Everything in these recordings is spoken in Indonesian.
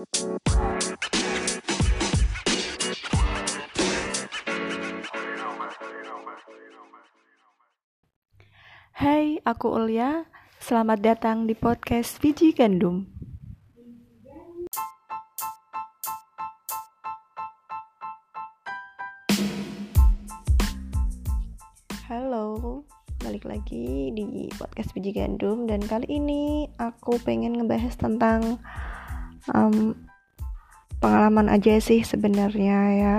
Hai, aku Ulia. Selamat datang di podcast Biji Gandum. Halo, balik lagi di podcast Biji Gandum dan kali ini aku pengen ngebahas tentang um, pengalaman aja sih sebenarnya ya.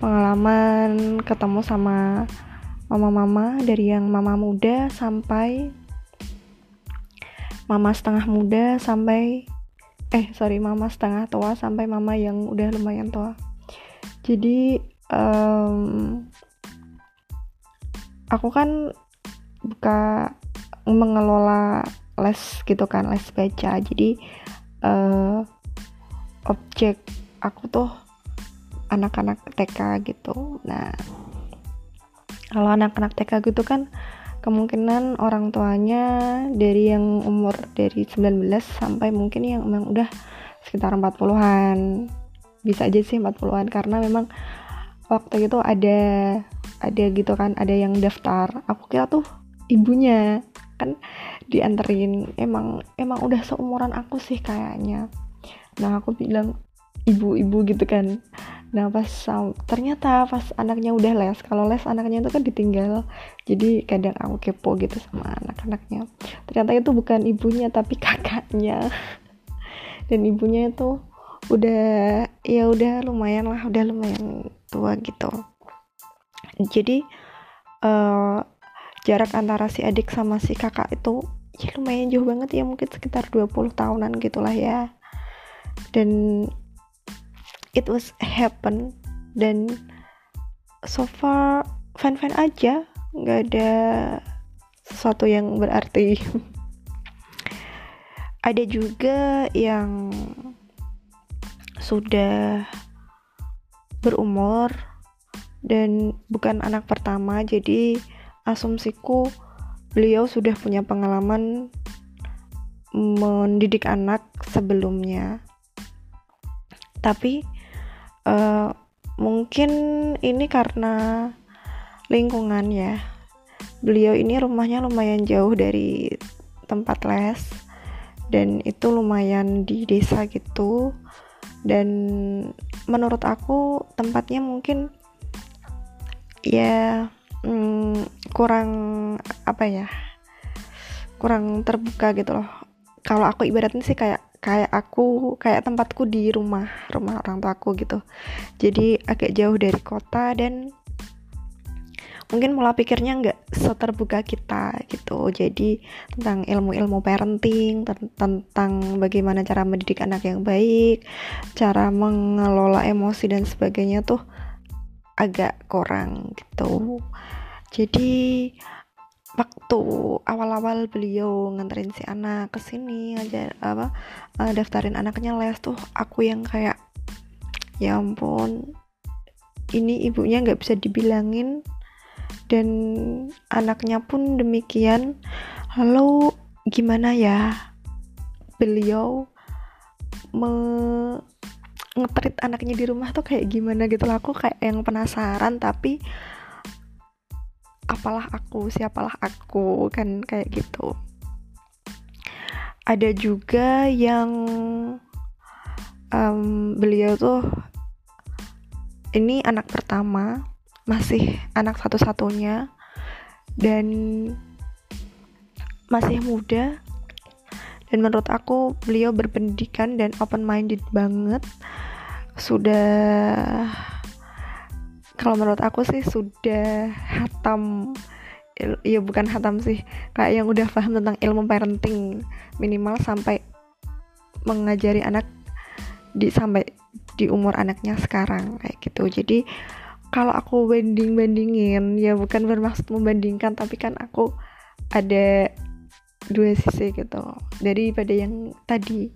Pengalaman ketemu sama mama-mama dari yang mama muda sampai mama setengah muda sampai eh sorry mama setengah tua sampai mama yang udah lumayan tua jadi um, aku kan buka mengelola les gitu kan les baca jadi uh, objek aku tuh anak-anak TK gitu. Nah kalau anak-anak TK gitu kan kemungkinan orang tuanya dari yang umur dari 19 sampai mungkin yang memang udah sekitar 40-an bisa aja sih 40-an karena memang waktu itu ada ada gitu kan ada yang daftar. Aku kira tuh ibunya kan dianterin. Emang emang udah seumuran aku sih kayaknya. Nah aku bilang ibu-ibu gitu kan. Nah pas ternyata pas anaknya udah les kalau les anaknya itu kan ditinggal. Jadi kadang aku kepo gitu sama anak-anaknya. Ternyata itu bukan ibunya tapi kakaknya. Dan ibunya itu udah ya udah lumayan lah udah lumayan tua gitu. Jadi uh, jarak antara si adik sama si kakak itu ya lumayan jauh banget ya mungkin sekitar 20 tahunan gitulah ya. Dan it was happen. Dan so far fan fan aja. Nggak ada sesuatu yang berarti. Ada juga yang sudah berumur dan bukan anak pertama jadi asumsiku beliau sudah punya pengalaman mendidik anak sebelumnya. Tapi uh, mungkin ini karena lingkungan ya. Beliau ini rumahnya lumayan jauh dari tempat les dan itu lumayan di desa gitu. Dan menurut aku tempatnya mungkin ya hmm, kurang apa ya kurang terbuka gitu loh. Kalau aku ibaratnya sih kayak kayak aku kayak tempatku di rumah rumah orang tuaku gitu. Jadi agak jauh dari kota dan mungkin pola pikirnya nggak seterbuka kita gitu. Jadi tentang ilmu-ilmu parenting tentang bagaimana cara mendidik anak yang baik cara mengelola emosi dan sebagainya tuh agak kurang gitu jadi waktu awal-awal beliau nganterin si anak ke sini aja apa uh, daftarin anaknya les tuh aku yang kayak ya ampun ini ibunya nggak bisa dibilangin dan anaknya pun demikian. Lalu gimana ya? Beliau me ngetrit anaknya di rumah tuh kayak gimana gitu lah aku kayak yang penasaran tapi apalah aku siapalah aku kan kayak gitu. Ada juga yang um, beliau tuh ini anak pertama masih anak satu-satunya dan masih muda. Dan menurut aku beliau berpendidikan dan open minded banget. Sudah kalau menurut aku sih sudah hatam ya bukan hatam sih kayak yang udah paham tentang ilmu parenting minimal sampai mengajari anak di sampai di umur anaknya sekarang kayak gitu. Jadi kalau aku banding bandingin ya bukan bermaksud membandingkan tapi kan aku ada dua sisi gitu. Daripada yang tadi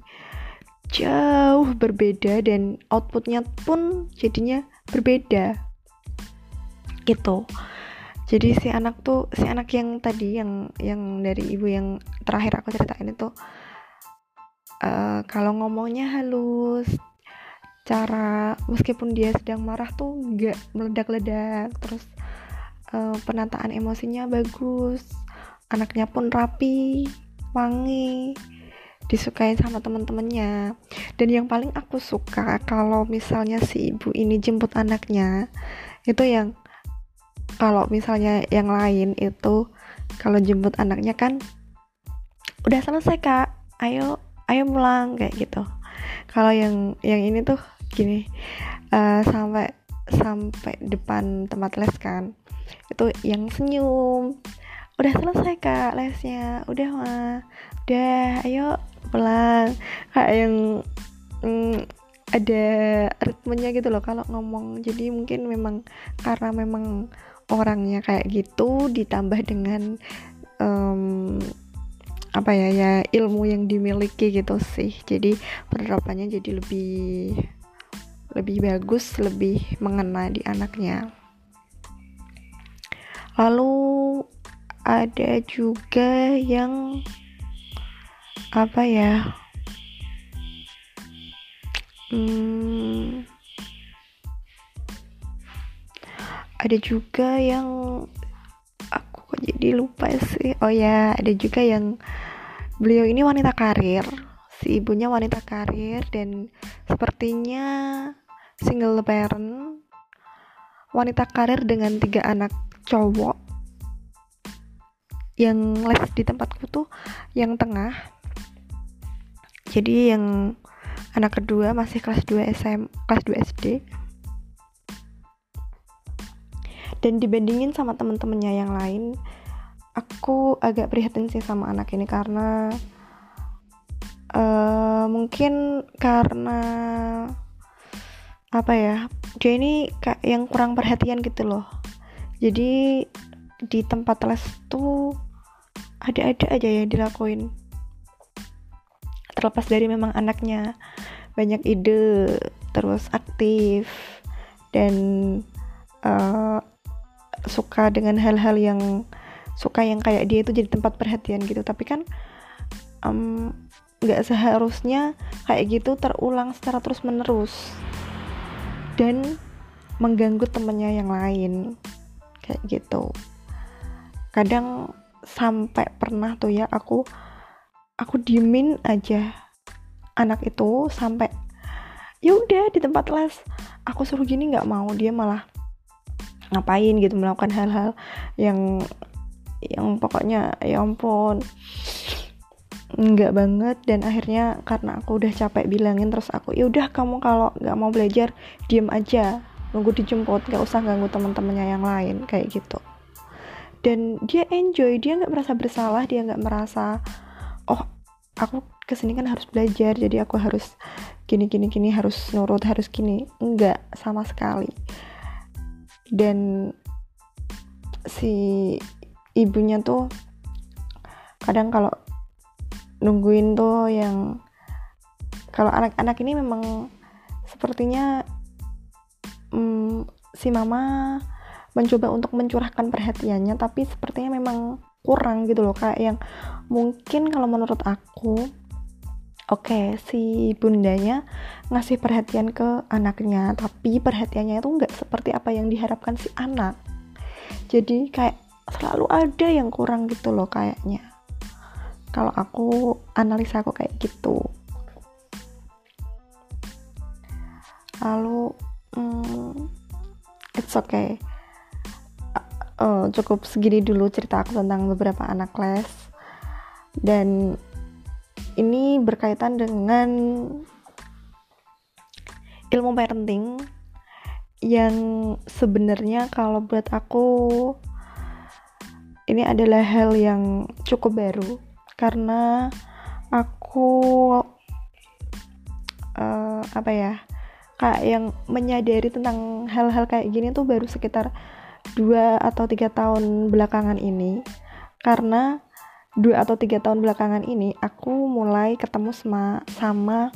jauh berbeda dan outputnya pun jadinya berbeda gitu. Jadi si anak tuh si anak yang tadi yang yang dari ibu yang terakhir aku ceritain itu uh, kalau ngomongnya halus cara meskipun dia sedang marah tuh nggak meledak-ledak terus uh, penataan emosinya bagus anaknya pun rapi wangi disukai sama teman-temannya dan yang paling aku suka kalau misalnya si ibu ini jemput anaknya itu yang kalau misalnya yang lain itu kalau jemput anaknya kan udah selesai kak. Ayo ayo pulang kayak gitu. Kalau yang yang ini tuh gini uh, sampai sampai depan tempat les kan itu yang senyum udah selesai kak lesnya. Udah mah udah ayo pelan kayak yang mm, ada ritmenya gitu loh. Kalau ngomong jadi mungkin memang karena memang orangnya kayak gitu ditambah dengan um, apa ya ya ilmu yang dimiliki gitu sih. Jadi penerapannya jadi lebih lebih bagus lebih mengena di anaknya. Lalu ada juga yang apa ya hmm, ada juga yang aku kok jadi lupa sih. Oh ya ada juga yang beliau ini wanita karir. Si ibunya wanita karir dan sepertinya single parent. Wanita karir dengan tiga anak cowok. Yang les di tempatku tuh yang tengah. Jadi yang anak kedua masih kelas 2 SM kelas 2 SD dan dibandingin sama temen-temennya yang lain aku agak prihatin sih sama anak ini karena uh, mungkin karena apa ya dia ini kayak yang kurang perhatian gitu loh. Jadi di tempat les tuh ada-ada aja yang dilakuin. Terlepas dari memang anaknya banyak ide terus aktif dan uh, suka dengan hal-hal yang suka yang kayak dia itu jadi tempat perhatian gitu. Tapi kan nggak um, seharusnya kayak gitu terulang secara terus menerus dan mengganggu temennya yang lain. Kayak gitu. Kadang sampai pernah tuh ya aku aku diemin aja anak itu sampai ya udah di tempat les. Aku suruh gini nggak mau dia malah ngapain gitu melakukan hal-hal yang yang pokoknya ya ampun nggak banget. Dan akhirnya karena aku udah capek bilangin terus aku ya udah kamu kalau nggak mau belajar diem aja. Nunggu dijemput nggak usah ganggu teman-temannya yang lain kayak gitu. Dan dia enjoy dia nggak merasa bersalah dia nggak merasa oh aku ke sini kan harus belajar jadi aku harus gini gini gini harus nurut harus gini. Enggak sama sekali dan si ibunya tuh kadang kalau nungguin tuh yang kalau anak-anak ini memang sepertinya hmm, si mama mencoba untuk mencurahkan perhatiannya tapi sepertinya memang kurang gitu loh kayak yang mungkin kalau menurut aku oke okay, si bundanya ngasih perhatian ke anaknya tapi perhatiannya itu nggak seperti apa yang diharapkan si anak. Jadi kayak selalu ada yang kurang gitu loh kayaknya. Kalau aku analisa aku kayak gitu. Lalu hmm, it's okay. Uh, cukup segini dulu cerita aku tentang beberapa anak les. Dan ini berkaitan dengan ilmu parenting yang sebenarnya kalau buat aku ini adalah hal yang cukup baru. Karena aku uh, apa ya kayak yang menyadari tentang hal-hal kayak gini tuh baru sekitar dua atau tiga tahun belakangan ini. Karena dua atau tiga tahun belakangan ini aku mulai ketemu sama sama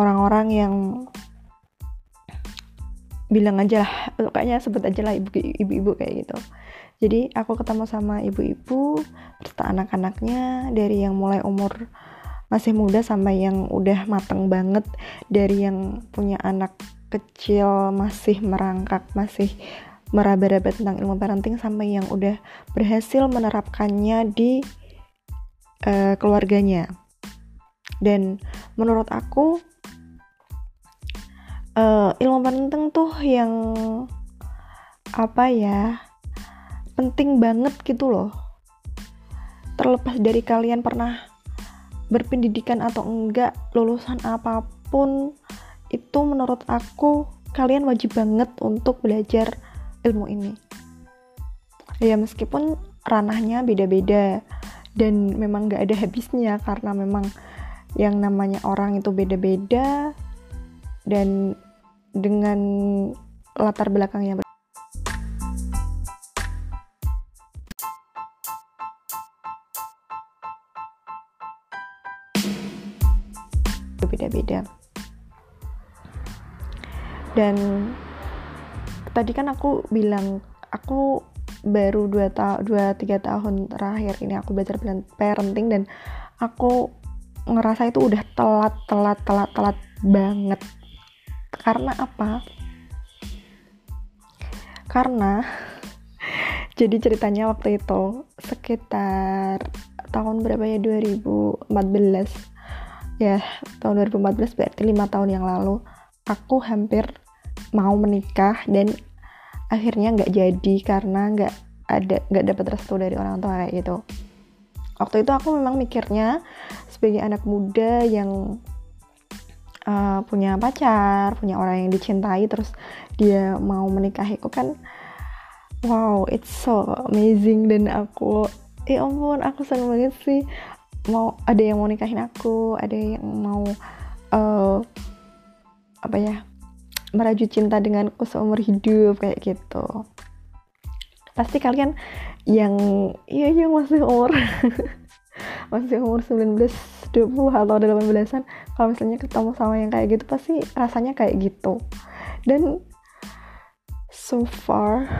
orang-orang yang bilang aja lah kayaknya sebut aja lah ibu-ibu kayak gitu. Jadi aku ketemu sama ibu-ibu serta anak-anaknya dari yang mulai umur masih muda sampai yang udah mateng banget dari yang punya anak kecil masih merangkak masih meraba-raba tentang ilmu parenting sampai yang udah berhasil menerapkannya di uh, keluarganya. Dan menurut aku uh, ilmu parenting tuh yang apa ya penting banget gitu loh. Terlepas dari kalian pernah berpendidikan atau enggak lulusan apa pun itu menurut aku kalian wajib banget untuk belajar ilmu ini. Ya meskipun ranahnya beda-beda dan memang gak ada habisnya karena memang yang namanya orang itu beda-beda dan dengan latar belakangnya berbeda-beda dan tadi kan aku bilang aku baru 2 tahun 2 3 tahun terakhir ini aku belajar parenting dan aku ngerasa itu udah telat telat telat telat banget. Karena apa? Karena jadi ceritanya waktu itu sekitar tahun berapa ya 2014 ya tahun 2014 berarti lima tahun yang lalu. Aku hampir mau menikah dan akhirnya nggak jadi karena nggak ada nggak dapat restu dari orang tua kayak gitu. Waktu itu aku memang mikirnya sebagai anak muda yang uh, punya pacar punya orang yang dicintai terus dia mau menikahiku kan wow it's so amazing. Dan aku eh ampun aku seneng banget sih. Mau ada yang mau nikahin aku ada yang mau uh, apa ya meraju cinta denganku seumur hidup kayak gitu. Pasti kalian yang iya yang masih umur. Masih umur 19 20 atau 18an kalau misalnya ketemu sama yang kayak gitu pasti rasanya kayak gitu. Dan so far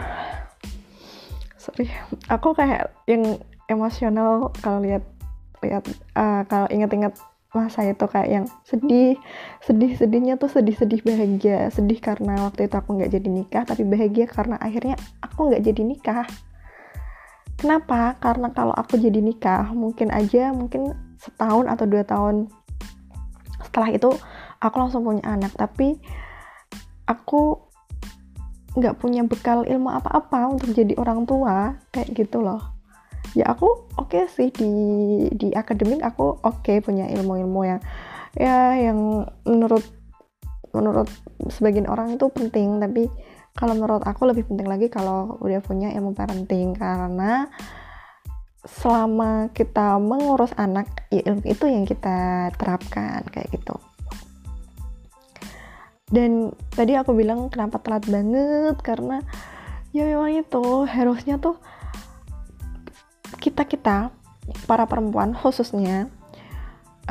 sorry aku kayak yang emosional kalau lihat lihat uh, kalau inget-inget masa itu kayak yang sedih sedih sedihnya tuh sedih sedih bahagia. Sedih karena waktu itu aku nggak jadi nikah tapi bahagia karena akhirnya aku nggak jadi nikah. Kenapa? Karena kalau aku jadi nikah mungkin aja mungkin setahun atau dua tahun setelah itu aku langsung punya anak. Tapi aku nggak punya bekal ilmu apa-apa untuk jadi orang tua kayak gitu loh ya aku oke okay sih di di akademik aku oke okay punya ilmu-ilmu yang ya yang menurut menurut sebagian orang itu penting. Tapi kalau menurut aku lebih penting lagi kalau udah punya ilmu parenting. Karena selama kita mengurus anak ya ilmu itu yang kita terapkan kayak gitu. Dan tadi aku bilang kenapa telat banget? Karena ya memang itu harusnya tuh kita kita para perempuan khususnya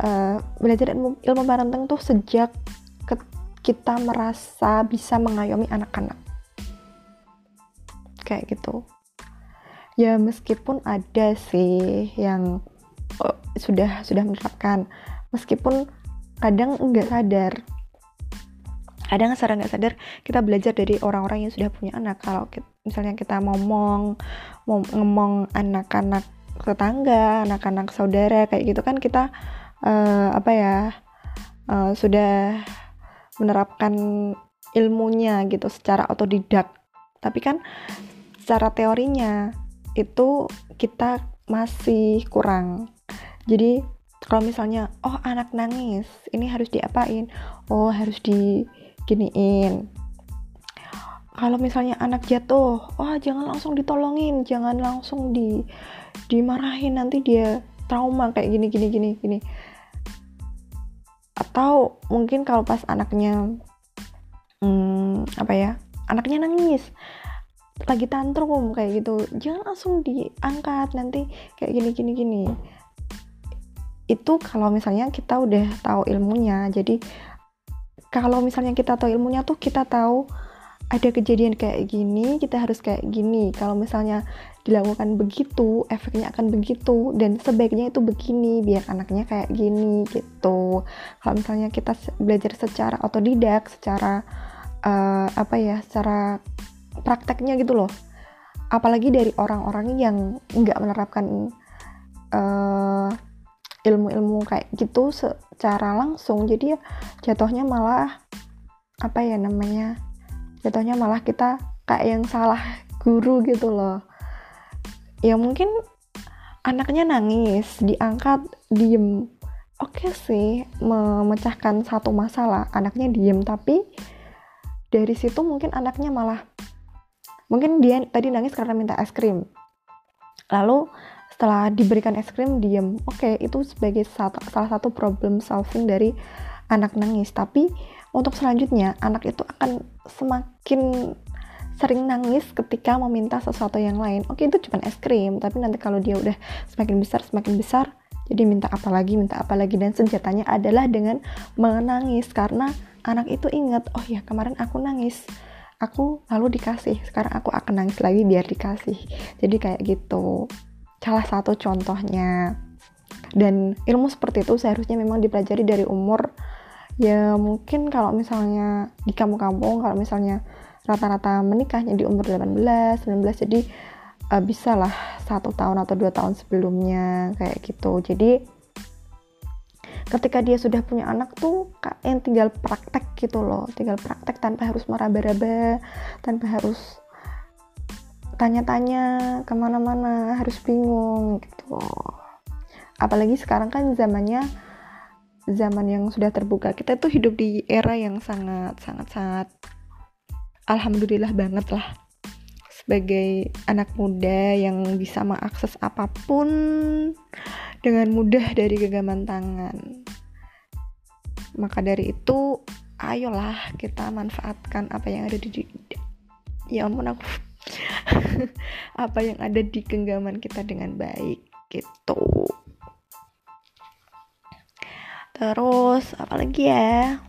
uh, belajar ilmu ilmu parenting tuh sejak kita merasa bisa mengayomi anak-anak. Kayak gitu. Ya meskipun ada sih yang oh, sudah sudah menerapkan. Meskipun kadang nggak sadar. Kadang sadar nggak sadar kita belajar dari orang-orang yang sudah punya anak. Kalau kita, misalnya kita ngomong ngomong anak-anak tetangga anak-anak saudara kayak gitu kan kita uh, apa ya uh, sudah menerapkan ilmunya gitu secara otodidak. Tapi kan secara teorinya itu kita masih kurang. Jadi kalau misalnya oh anak nangis ini harus diapain? Oh harus di giniin kalau misalnya anak jatuh wah jangan langsung ditolongin jangan langsung di dimarahin nanti dia trauma kayak gini gini gini gini. Atau mungkin kalau pas anaknya hmm, apa ya anaknya nangis lagi tantrum kayak gitu jangan langsung diangkat nanti kayak gini gini gini. Itu kalau misalnya kita udah tahu ilmunya jadi kalau misalnya kita tahu ilmunya tuh kita tahu ada kejadian kayak gini kita harus kayak gini. Kalau misalnya dilakukan begitu efeknya akan begitu dan sebaiknya itu begini biar anaknya kayak gini gitu. Kalau misalnya kita belajar secara otodidak secara uh, apa ya secara prakteknya gitu loh. Apalagi dari orang-orang yang nggak menerapkan uh, ilmu-ilmu kayak gitu secara langsung jadi ya jatuhnya malah apa ya namanya jatuhnya malah kita kayak yang salah guru gitu loh. Ya mungkin anaknya nangis diangkat diem. Oke sih memecahkan satu masalah anaknya diem. Tapi dari situ mungkin anaknya malah mungkin dia tadi nangis karena minta es krim. Lalu setelah diberikan es krim diem. Oke itu sebagai satu, salah satu problem solving dari anak nangis. Tapi untuk selanjutnya anak itu akan semakin sering nangis ketika meminta sesuatu yang lain. Oke itu cuma es krim tapi nanti kalau dia udah semakin besar semakin besar jadi minta apa lagi minta apa lagi. Dan senjatanya adalah dengan menangis karena anak itu ingat oh ya kemarin aku nangis. Aku lalu dikasih sekarang aku akan nangis lagi biar dikasih. Jadi kayak gitu. Salah satu contohnya. Dan ilmu seperti itu seharusnya memang dipelajari dari umur ya mungkin kalau misalnya di kampung-kampung kalau misalnya rata-rata menikahnya di umur 18 19 jadi uh, bisa lah satu tahun atau dua tahun sebelumnya kayak gitu. Jadi ketika dia sudah punya anak tuh yang tinggal praktek gitu loh tinggal praktek tanpa harus meraba-raba tanpa harus tanya-tanya ke mana-mana harus bingung gitu. Apalagi sekarang kan zamannya zaman yang sudah terbuka. Kita tuh hidup di era yang sangat sangat sangat alhamdulillah banget lah. Sebagai anak muda yang bisa mengakses apa pun dengan mudah dari genggaman tangan. Maka dari itu ayolah kita manfaatkan apa yang ada di ya ampun aku. Apa yang ada di genggaman kita dengan baik gitu terus apalagi ya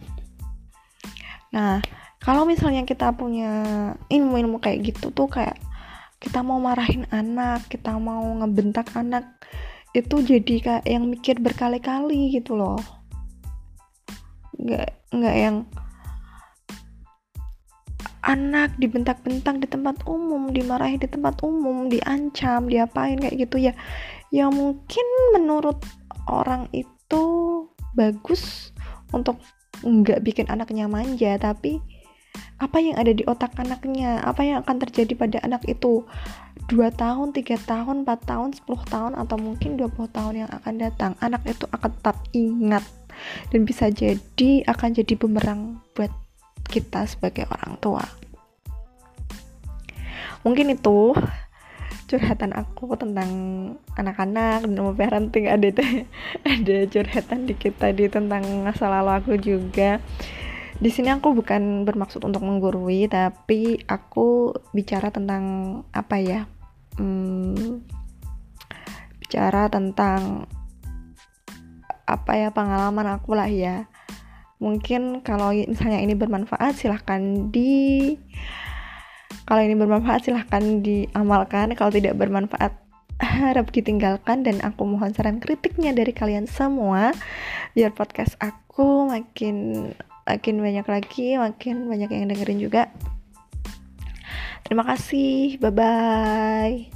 nah kalau misalnya kita punya ilmu-ilmu kayak gitu tuh kayak kita mau marahin anak kita mau ngebentak anak itu jadi kayak yang mikir berkali-kali gitu loh nggak nggak yang anak dibentak-bentak di tempat umum, dimarahi di tempat umum, diancam, diapain kayak gitu ya. Ya mungkin menurut orang itu bagus untuk nggak bikin anaknya manja tapi apa yang ada di otak anaknya apa yang akan terjadi pada anak itu 2 tahun, 3 tahun, 4 tahun, 10 tahun atau mungkin 20 tahun yang akan datang anak itu akan tetap ingat dan bisa jadi akan jadi bumerang buat kita sebagai orang tua. Mungkin itu curhatan aku tentang anak-anak dan parenting. Ada ada curhatan dikit tadi tentang masa lalu aku juga. Di sini aku bukan bermaksud untuk menggurui tapi aku bicara tentang apa ya? Hmm, bicara tentang apa ya pengalaman aku lah ya. Mungkin kalau misalnya ini bermanfaat silahkan di kalau ini bermanfaat silahkan diamalkan. Kalau tidak bermanfaat harap ditinggalkan dan aku mohon saran kritiknya dari kalian semua biar podcast aku makin makin banyak lagi, makin banyak yang dengerin juga. Terima kasih. Bye bye.